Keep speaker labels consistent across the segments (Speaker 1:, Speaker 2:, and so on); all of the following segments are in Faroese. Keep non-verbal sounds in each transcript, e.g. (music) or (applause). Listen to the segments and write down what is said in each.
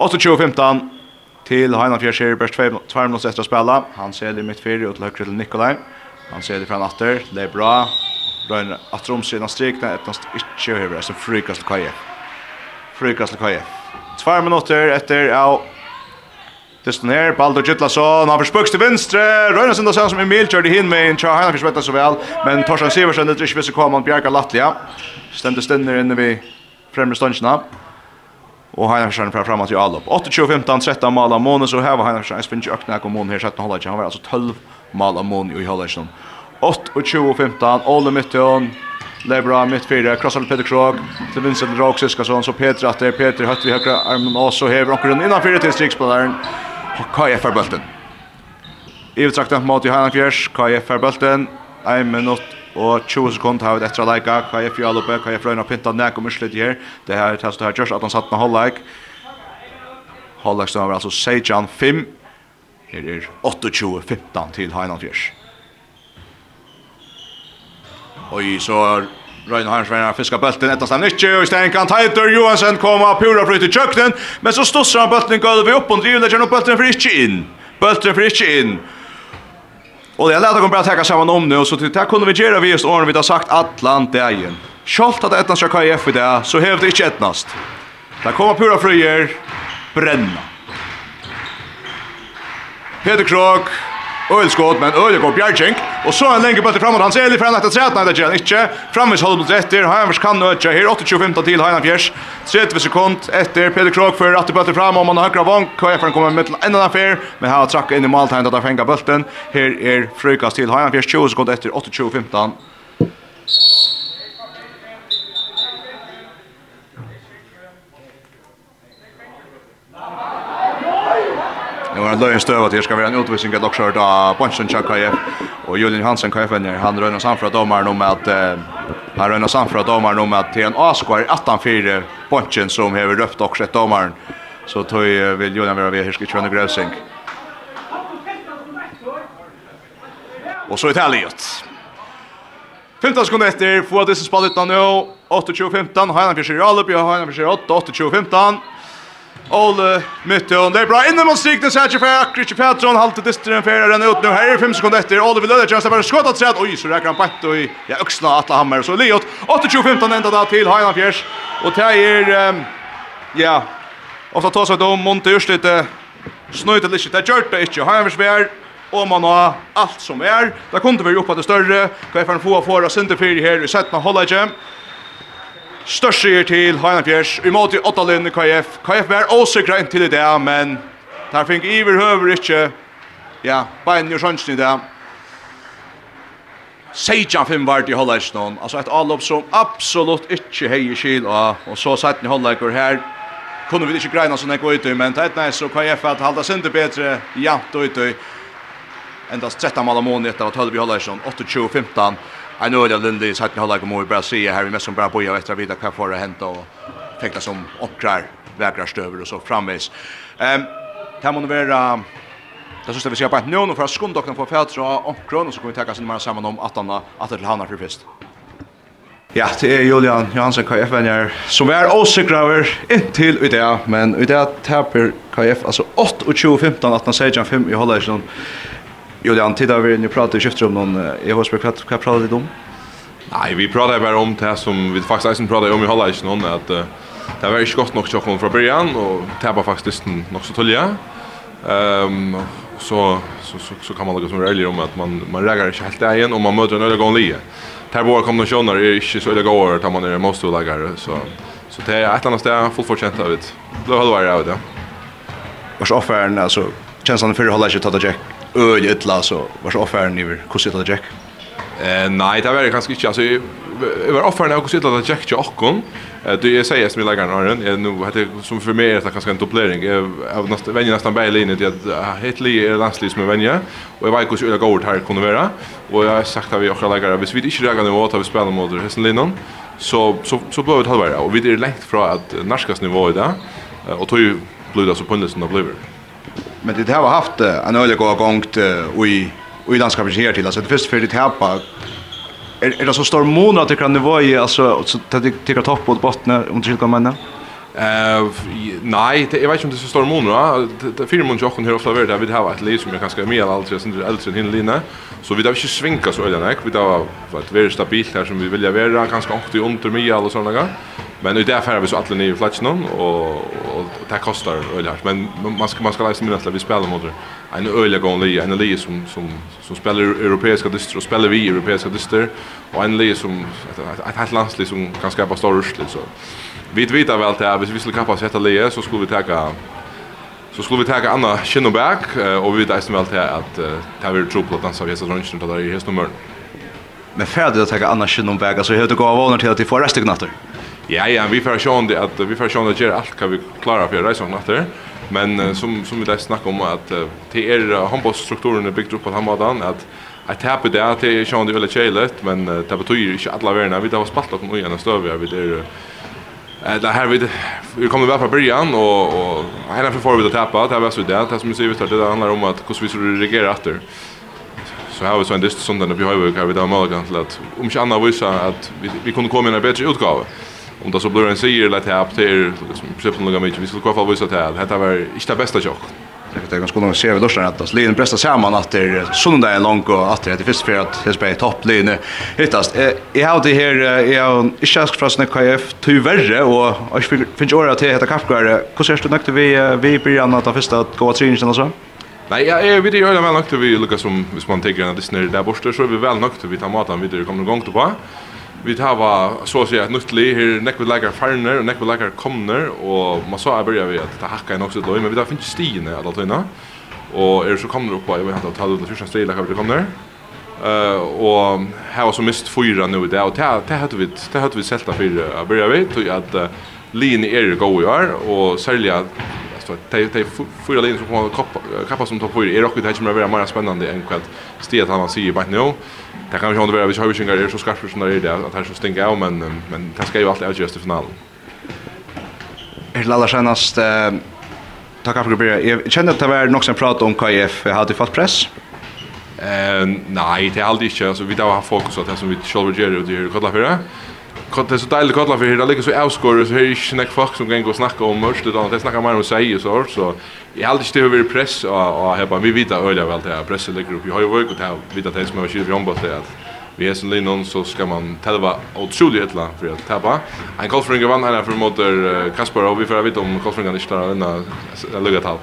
Speaker 1: 28-15 til Heina Fjerskjer, best 2 minutter etter å spille. Han ser det midt fire, og til høyre til Nikolaj. Han ser det fra Natter, det er bra. Røyner at romsiden av strikene, etter han ikke høyre, så frykast til kaje. Frykast til kaje. 2 minutter etter, ja, Dysten her, Baldur Gittlason, han forspøks til venstre, Røyna Sunda seg som Emil kjørte hin med en tja, han har forsvettet så vel, men Torstein Siversen, det er ikke visse kom, han bjerga Latlia, stemte stender inne ved fremre stønsjene och Heinrichsen fra framåt til allop. 28 15 13 mål av måned, så her var Heinrichsen en spinch ökna kom Månes här sätta hålla han var altså 12 mål av måned i Heinrichsen. 28 15 Ole Mytton Lebra mitt mittfyrare, krossar Peter Krog til Vincent till Rauk Siskason, så Peter at det Peter høtt vi høyre armen og så häver och runt innanför till strikspelaren KF Bulten. Evert sagt att mot Johan Fjärs, KF er Bulten, 1 minutt, og 20 sekund har vi etter leika, hva er fjall oppe, hva er frøyna pinta nek og myslet her, det her er testet her gjørs, at han satt med halvleik, halvleik stemmer altså Seijan 5, her er 28-15 til Heinald Fjers. Oi, så er Røyne Hansvein fiska bulten etter stann ikke, og i stedet kan Teitur Johansen komme pura fryt i kjøkkenen, men så stusser han bulten går gulvet opp, og driver det gjennom bulten for ikke inn. Bulten for ikke inn. Och lett å komme bare ta sammen om nu och så til det kunne vi gjøre vi just årene vi har sagt allan dagen. Skolt att etnast ska KF i det så hävde inte etnast. Där kommer pura frier, bränna. Peter Krog, ölskott men öl går bjärking. Och så en lenge bult framåt, han ser lite frem etter tret, där det inte framåt ikke. Framvis rätt där han vars kan öka. Här 8.25 till Heinan Fjärs. 30 sekund efter. Peder Krog för att bult fram, om man har högra vank, KF kommer mitt en annan affær, men här har trackat in i Maltheim, att fänga bulten. Här är frukast till Heinan Fjärs. 20 sekund efter. 28-15. var en løyen støv at det skal være en utvisning at også da Bonsen Tja KF og Julian Hansen KF han røyner samfra fra dommeren om at han røyner samfra fra dommeren om at til en A-skvar 18-4 Bonsen som har røft også et dommeren. Så tog uh, vil Julian være ved Hirske Tjønne Grøvsing. Og så Italiet 15 sekunder etter, få at disse spallet nå, 28-15, Heinan Fischer i Alup, Heinan Fischer i 8, 28-15, Ole Mytton. Det är bra. Innan mot strikten Sergio för Akrici Petron. Halter distren för den ut nu. Här är 5 sekunder efter. Ole vill löda chansen bara skottat träd. Oj, så räcker han pett och i ja, öxla Atla Hammer. Så Leot 28-15 ända där till Heinan Fjärs. Och det är um, ja. Ofta tar sig då. Monte just lite snöjt lite. Det gör det inte. Heinan Fjärs och man har allt som är. Det kunde vi ju uppe det större. Kan få få av förra center för här i sätt med hålla igen. Störst sier til Heinafjers, imot i Åttalund KF. KF var åsikra inntil i det men der fink iver høver ikke, ja, bein jo sjansen i dag. Sejan fem vart i Hollands någon. Alltså ett allop som absolut inte hejer skil och så satt ni Hollandor här. Kunde vi inte greina såna gå ut men det nej så KF jag för att hålla sig bättre jant ut. Endast 13 mål om månaden av 12 i Hollands 28-15. Jag nu är det Lindy så att jag håller kommer bara se här i som bara på efter vidare kvar får det hämta och täcka som åkrar vägrar stöver och så framvis. Ehm kan man vara Det sista vi ser på att nu för att skundokten får färdra så kron och så kommer vi tacka sin man samman om att han att det hanar för först. Ja, det är Julian Johansen, KF-venner, som er åsikraver inntil i det, men i det taper KF alltså 8-20-15, 18 16 5 i håller Julian, tid har vi nu pratat i skiftet om någon. i Håsberg, vad vad pratar du om?
Speaker 2: Nej, vi pratar bara om det som vi faktiskt ens pratar om i Holland inte någon att uh, det var inte gott nog chocken från början och tappar faktiskt nog så tulliga. Ehm um, så så så så kan man lägga som regel om att man man lägger inte helt igen om man möter en ögon lie. här våra kombinationer är inte så det går att man är måste lägga så så det är ett annat ställe fullt förtjänt av det. Då håller jag av det.
Speaker 1: Vars offern alltså känslan för hålla sig ta det jack öl ytla så vars offern över hur sitter Jack?
Speaker 2: Eh nej, det var det kanske inte alltså över offern hur sitter Jack till Eh du jag säger som jag lägger någon är nu hade som för mig är det kanske en dubblering av nästan vänja nästan bara linje det att helt li är landslivs med vänja och jag vet hur skulle gå här kunde vara och jag har sagt att vi också lägger hvis vi inte lägger nu åt av spelar mot Hessen Linnon så så så blir det halvvägs och vi är längt från att närskas nivå idag och tog blir det så på nästan blir
Speaker 1: Men det har haft en öle gå gångt i i landskapet här till alltså det första för det här på är det så stor månad att det kan det vara alltså så att det tycker topp och botten om det skulle komma
Speaker 2: Eh nej, det är vet inte så stor mån står. Det fyra ju jocken här ofta vara där har hava ett liv som jag kanske mer allt jag syns äldre än hin Lina. Så vi där inte svinka så eller nej, vi där var ett väldigt stabilt här som vi vill vara kanske ofta i under mig eller såna där. Men det där vi så alla nya flatchen och och det kostar eller men man ska man ska läsa minnet att vi spelar mot det en öliga gång li en li som som som spelar europeiska dyster och spelar vi europeiska dyster. Och en li som ett helt landslag som kan skapa stor rush så vi vet väl att hvis vi skulle kappa sätta li så skulle vi ta så skulle vi ta Anna Shinnoback och vi vet att väl att ta vi tror på att dansa vi så lunchen där i höstnummer
Speaker 1: Men färdigt att ta Anna Shinnoback så heter det gå av honom till att vi får resten knatter.
Speaker 2: Ja, ja, vi får sjå det att vi får sjå det ger allt kan vi klara för resan knatter. Men uh, som som vi där snackar om att uh, det är handbollsstrukturen är byggd upp på Hammardan att att tappa det att det är ju ändå väldigt chilet men uh, det betyder inte alla värna vi har spalt och nu igen stövar vi där Eh där här vi vi kommer väl från början och och hela för vi att tappa det här var så det att som vi ser vi det handlar om att hur vi skulle reagera efter. Så här var så en dyst som den vi har ju vi där mål kan till att om inte annat visa att vi vi kunde komma i en bättre utgåva om det så blir en seger eller ett app till liksom principen några mycket vi skulle kvar få visa till att det var inte det bästa jag
Speaker 1: Det är ganska nog ser vi då sen att Lin bästa samman att det är söndag en lång och att det är först för att det spelar topp Lin hittast. Jag har det här jag har ischas från Snack KF tyvärr och jag finns ju att heter kaffekar. Hur ser du nökte vi vi blir annat av första att gå tre och så?
Speaker 2: Nej, jag är vid det jag väl nökte vi Lucas som hvis man tänker att det snär där borster så är vi väl nökte vi tar maten vidare kommer igång till på. Vi tar va så att säga ett nytt liv här näck vi lägger farner och näck vi lägger kommer och man så börjar vi att ta hacka in också då men vi där finns stigen stine alla tøyna. Och är så kommer upp på jag vet inte att ta ut det första stilen kanske kommer. Eh och här var så mist fyra nu där och det det hade vi det hade vi sälta för att börja vi tog att linje är go i år och sälja alltså det det fyra linjer som kommer kappa som tar fyra är också det här kommer att vara mer spännande än kvart stiget han säger bara nu. Det kan ju inte vara vi har ju sjungar är så skarpt som det är att han så stänga av men men det ska ju alltid avgöras i finalen.
Speaker 1: Är Lalla senast, eh tacka för det. Jag känner att det var något som pratade om KF jag hade fått press.
Speaker 2: Eh nej, det är aldrig inte alltså vi då har fokus på det som vi själva gör och det är kolla för det det är så deilig kolla för det ligger så avskor så här är inte näck folk som kan gå och snacka om mörst utan det snackar mer om sig och så så jag hade inte över press och och här vi vet öliga väl det här pressen ligger upp jag har ju varit här vet att det som är shit från bort det vi är så linnon så ska man tälva otroligt ettla för att tappa en kolfringa vann här för mot Kasper och vi får veta om kolfringa inte där ända lugga tal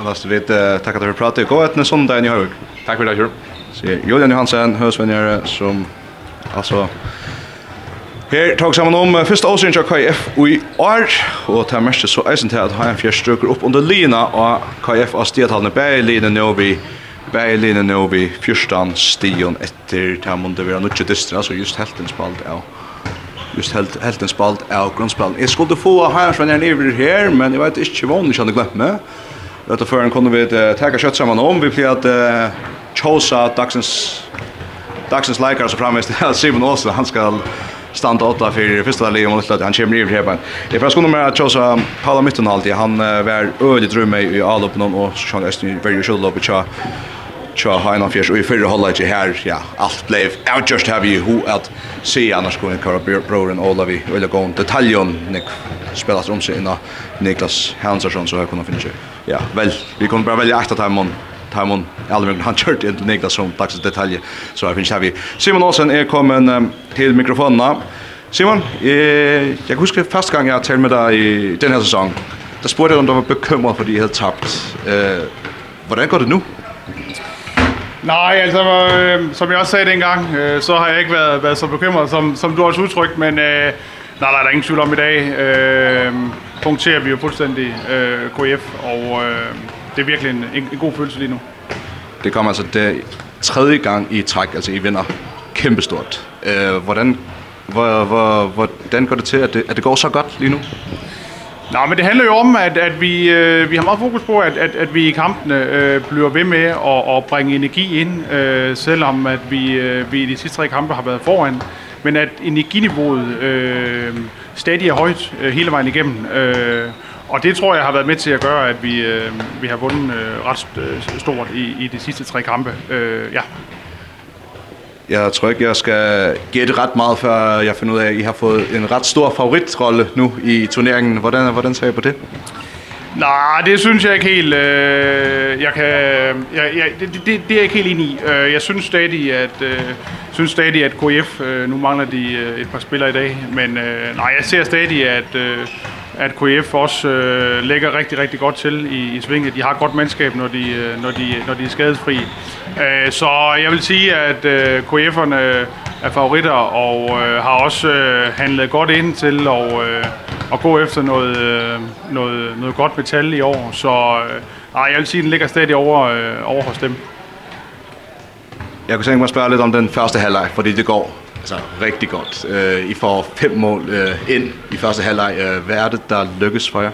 Speaker 1: Annars vet tackar för pratet. Gå ett en söndag i Hög.
Speaker 2: Tack för det,
Speaker 1: Jörg. Julian Johansson, hörsvänjare som alltså Her tar sammen om første åsyn til KF i år, og til mest så eisen til at ha en fjerde strøker opp under lina, og KF av stedtalene bæg lina nå vi bæg lina nå vi fyrstan stion etter til om det var nødvendig distra, altså just helten spalt av just helt helten spalt av grunnspalt. Jeg skulle få her fra nere nere her, men jeg vet ikke hva hun ikke hadde glemt meg. Dette før kunne vi uh, teka kjøtt sammen om, vi pleier at uh, tjosa dagsens dagsens leikar så framvist at (laughs) Simon Åsen, han skal stand åtta för första läget mot Lutland. Han kommer ner här på. Det första nummer att Chosa Paula Mittenhalt, han var ödigt rum i alloppen och Sean kan very should love cha cha high enough fjärs och i förra hållet här ja allt blev out just have you who at se annars skulle en kara broren Olavi eller gå en detaljon nick spelas om sig innan Niklas Hansson så här kunde finna ja väl vi kommer bara välja att ta imon Timon Alvin han kört inte til som dagsens detalj så her finns här vi Simon Olsen er kommen um, til mikrofonerna Simon eh, jeg husker første gang jeg talte med deg i den her sesong der spurte jeg om du var bekymret det jeg hadde tapt eh, hvordan går det nu?
Speaker 3: Nej, altså øh, som jeg også sagde dengang, øh, så har jeg ikke været, været så bekymret, som, som du har udtrykt, men øh, nej, nej, der er ingen tvivl om i dag. Øh, punkterer vi jo fuldstændig øh, KF, og øh, det er virkelig en, en, en god følelse lige nu.
Speaker 1: Det kommer altså det tredje gang i træk, altså I vinder kæmpestort. Øh, hvordan, hvor, hvor, hvordan går det til, at det, at det går så godt lige nu?
Speaker 3: Nej, men det handler jo om, at, at vi, øh, vi har meget fokus på, at, at, at vi i kampene øh, bliver ved med at, at bringe energi ind, øh, selvom at vi, øh, vi i de sidste tre kampe har været foran. Men at energiniveauet øh, stadig er højt øh, hele vejen igennem. Øh, Og det tror jeg har været med til at gøre, at vi, øh, vi har vundet øh, ret stort i, i de sidste tre kampe. Øh, ja.
Speaker 1: Jeg tror ikke, jeg skal gætte ret meget, før jeg finder ud af, at I har fået en ret stor favoritrolle nu i turneringen. Hvordan, hvordan ser I på det?
Speaker 3: Nej, det synes jeg ikke helt. Øh, jeg kan jeg, jeg det, det det er jeg ikke helt enig i. Øh, jeg synes stadig at øh, synes stadig at KF øh, nu mangler de øh, et par spillere i dag, men øh, nej, jeg ser stadig at øh, at KF også øh, lægger rigtig, rigtig godt til i, i svinget. De har godt mandskab, når de, øh, når de, når de er skadesfri. Øh, så jeg vil sige, at øh, KF'erne er favoritter og øh, har også øh, handlet godt ind til at, øh, at gå efter noget, øh, noget, noget godt metal i år. Så øh, jeg vil sige, at den ligger stadig over, øh, over hos dem.
Speaker 1: Jeg kunne tænke mig at spørge lidt om den første halvleg, fordi det går Altså rigtig godt. Eh I får fem mål øh, ind i første halvleg. Øh, hvad er det, der lykkes for jer?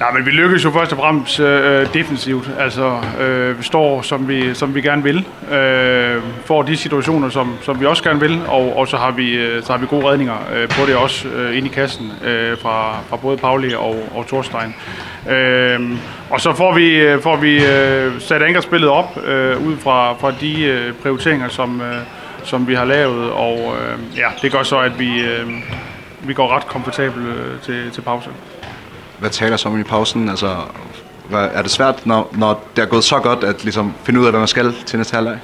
Speaker 3: Ja, men vi lykkes jo først og fremmest øh, defensivt. Altså øh, vi står som vi som vi gerne vil. Øh, får de situationer som som vi også gerne vil og og så har vi så har vi gode redninger øh, på det også øh, ind i kassen øh, fra fra både Pauli og og Torstein. Ehm og så får vi får vi øh, sat ankerspillet op øh, ud fra fra de øh, prioriteringer som øh, som vi har lavet, og øh, ja, det gør så, at vi, øh, vi går ret komfortabelt øh, til, til pausen.
Speaker 1: Hvad taler så om i pausen? Altså, hvad, er det svært, når, når det er gået så godt, at liksom finde ud af, hvad man skal til næste halvleg?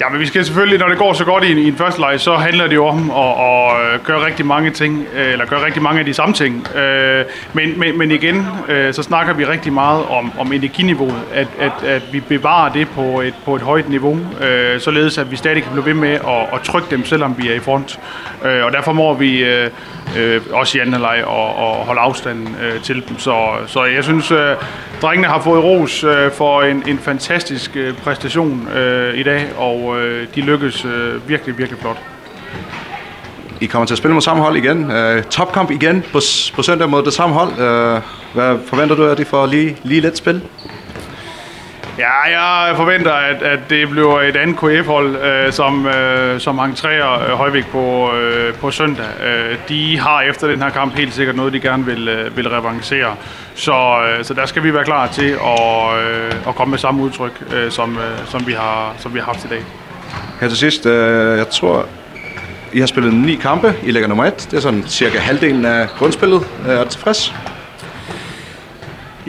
Speaker 3: Ja, men vi skal selvfølgelig, når det går så godt i en, i en første leg, så handler det jo om at, at gøre rigtig mange ting, eller gøre rigtig mange af de samme ting. Øh, men, men, men igen, øh, så snakker vi rigtig meget om, om energiniveauet, at, at, at vi bevarer det på et, på et højt niveau, øh, således at vi stadig kan blive ved med at, at trykke dem, selvom vi er i front. Øh, og derfor må vi øh, øh, også i anden leg og, og holde afstanden øh, til dem. Så, så jeg synes... Øh, Drengene har fået ros øh, for en en fantastisk øh, præstation øh, i dag og øh, de lykkes øh, virkelig virkelig flot.
Speaker 1: I kommer til at spille mod samme hold igen. Øh, topkamp igen på på søndag mod det samme hold. Øh, hvad forventer du af det for lige lige let spil?
Speaker 3: Ja, jeg forventer, at, at det bliver et andet KF-hold, øh, som, øh, som entrerer øh, Højvik på, øh, på søndag. Øh, de har efter den her kamp helt sikkert noget, de gerne vil, øh, vil revancere. Så, øh, så der skal vi være klar til at, øh, at komme med samme udtryk, øh, som, øh, som, vi har, som vi har haft i dag.
Speaker 1: Her til sidst, øh, jeg tror, I har spillet ni kampe. I ligger nummer 1. Det er sådan cirka halvdelen af grundspillet. Er du tilfreds?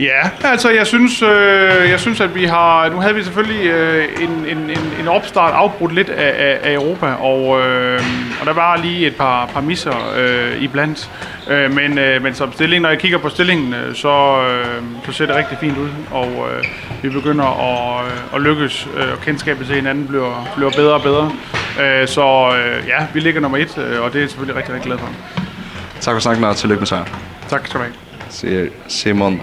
Speaker 3: Ja, altså jeg synes øh, jeg synes at vi har nu havde vi selvfølgelig øh, en en en en opstart afbrudt lidt af af, af Europa og øh, og der var lige et par par misser øh, i blandt. Øh, men øh, men som stilling når jeg kigger på stillingen så øh, så ser det rigtig fint ud og øh, vi begynder at at lykkes øh, og kendskabet til hinanden bliver bliver bedre og bedre. Øh, så øh, ja, vi ligger nummer 1 øh, og det er jeg selvfølgelig rigtig rigtig glad for.
Speaker 1: Tak for snakken og tillykke med sejren.
Speaker 3: Tak skal du have.
Speaker 1: Siger Simon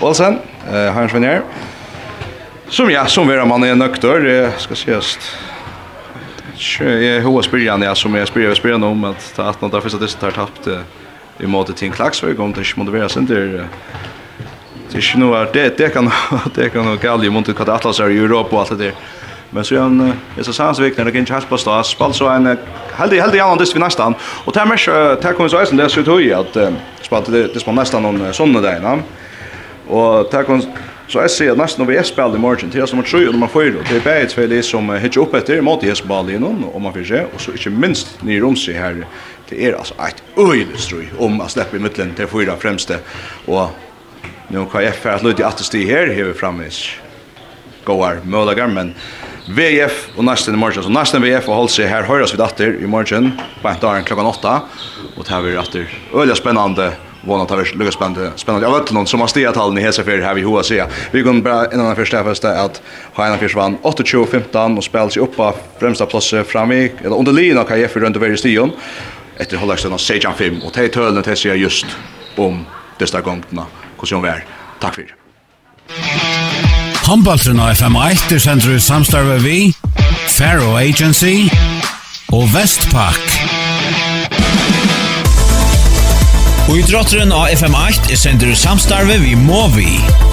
Speaker 1: Olsen, eh, Hans Venier. Som ja, som vera man är nöktör, det ska ses. Jag hur spyr jag som jag spyr spelar om att ta att något därför så det har tappt i mode till Klaxvik om det inte motiverar sig inte det är nog att det det kan (laughs) det kan nog galla mot att Atlas är i Europa och allt det där. Men så han är så sans vik när det kan chans på stas spalt så en helt helt annan dist vi nästan och tar mer tar kommer så är det så tror jag att spalt det det spalt nästan någon sån där innan. Og det kan, så jeg sier at nesten når vi er spillet i morgen, til er som er 3 og nummer 4, det er bare et feil som hittar opp etter, måtte jeg spille i noen, og man får se, og så ikke minst nye romsi her, det er altså et øyelig strøy om å slippe i midtelen til fyra fremste, og nå kan jeg fære at løyde i attesti her, vi fremvis gåar mølager, men VF og nesten i morgen. Så nesten VF og holdt seg her høyres vi datter i morgen, på en dag klokkan åtta. Og det her blir datter øyelig spennende våna ta det lukka spennande spennande av vet någon som har stigat hallen i Hesa fyrir här vi hoa se vi går bara innan annan fyrsta fyrsta at Hanna Fisch vann 28 15 och spelar sig upp på främsta plats framvik eller under linjen kan jag rundt runt över stion Etter hållaxen och Sejan 5 og tei tölen det ser just om desta gångna hur som väl tack för
Speaker 4: Handballtrun av FM1 er sender i samstarve vi, Faro Agency og Vestpak. Og i drotteren av FM8 er sender samstarve vi må vi.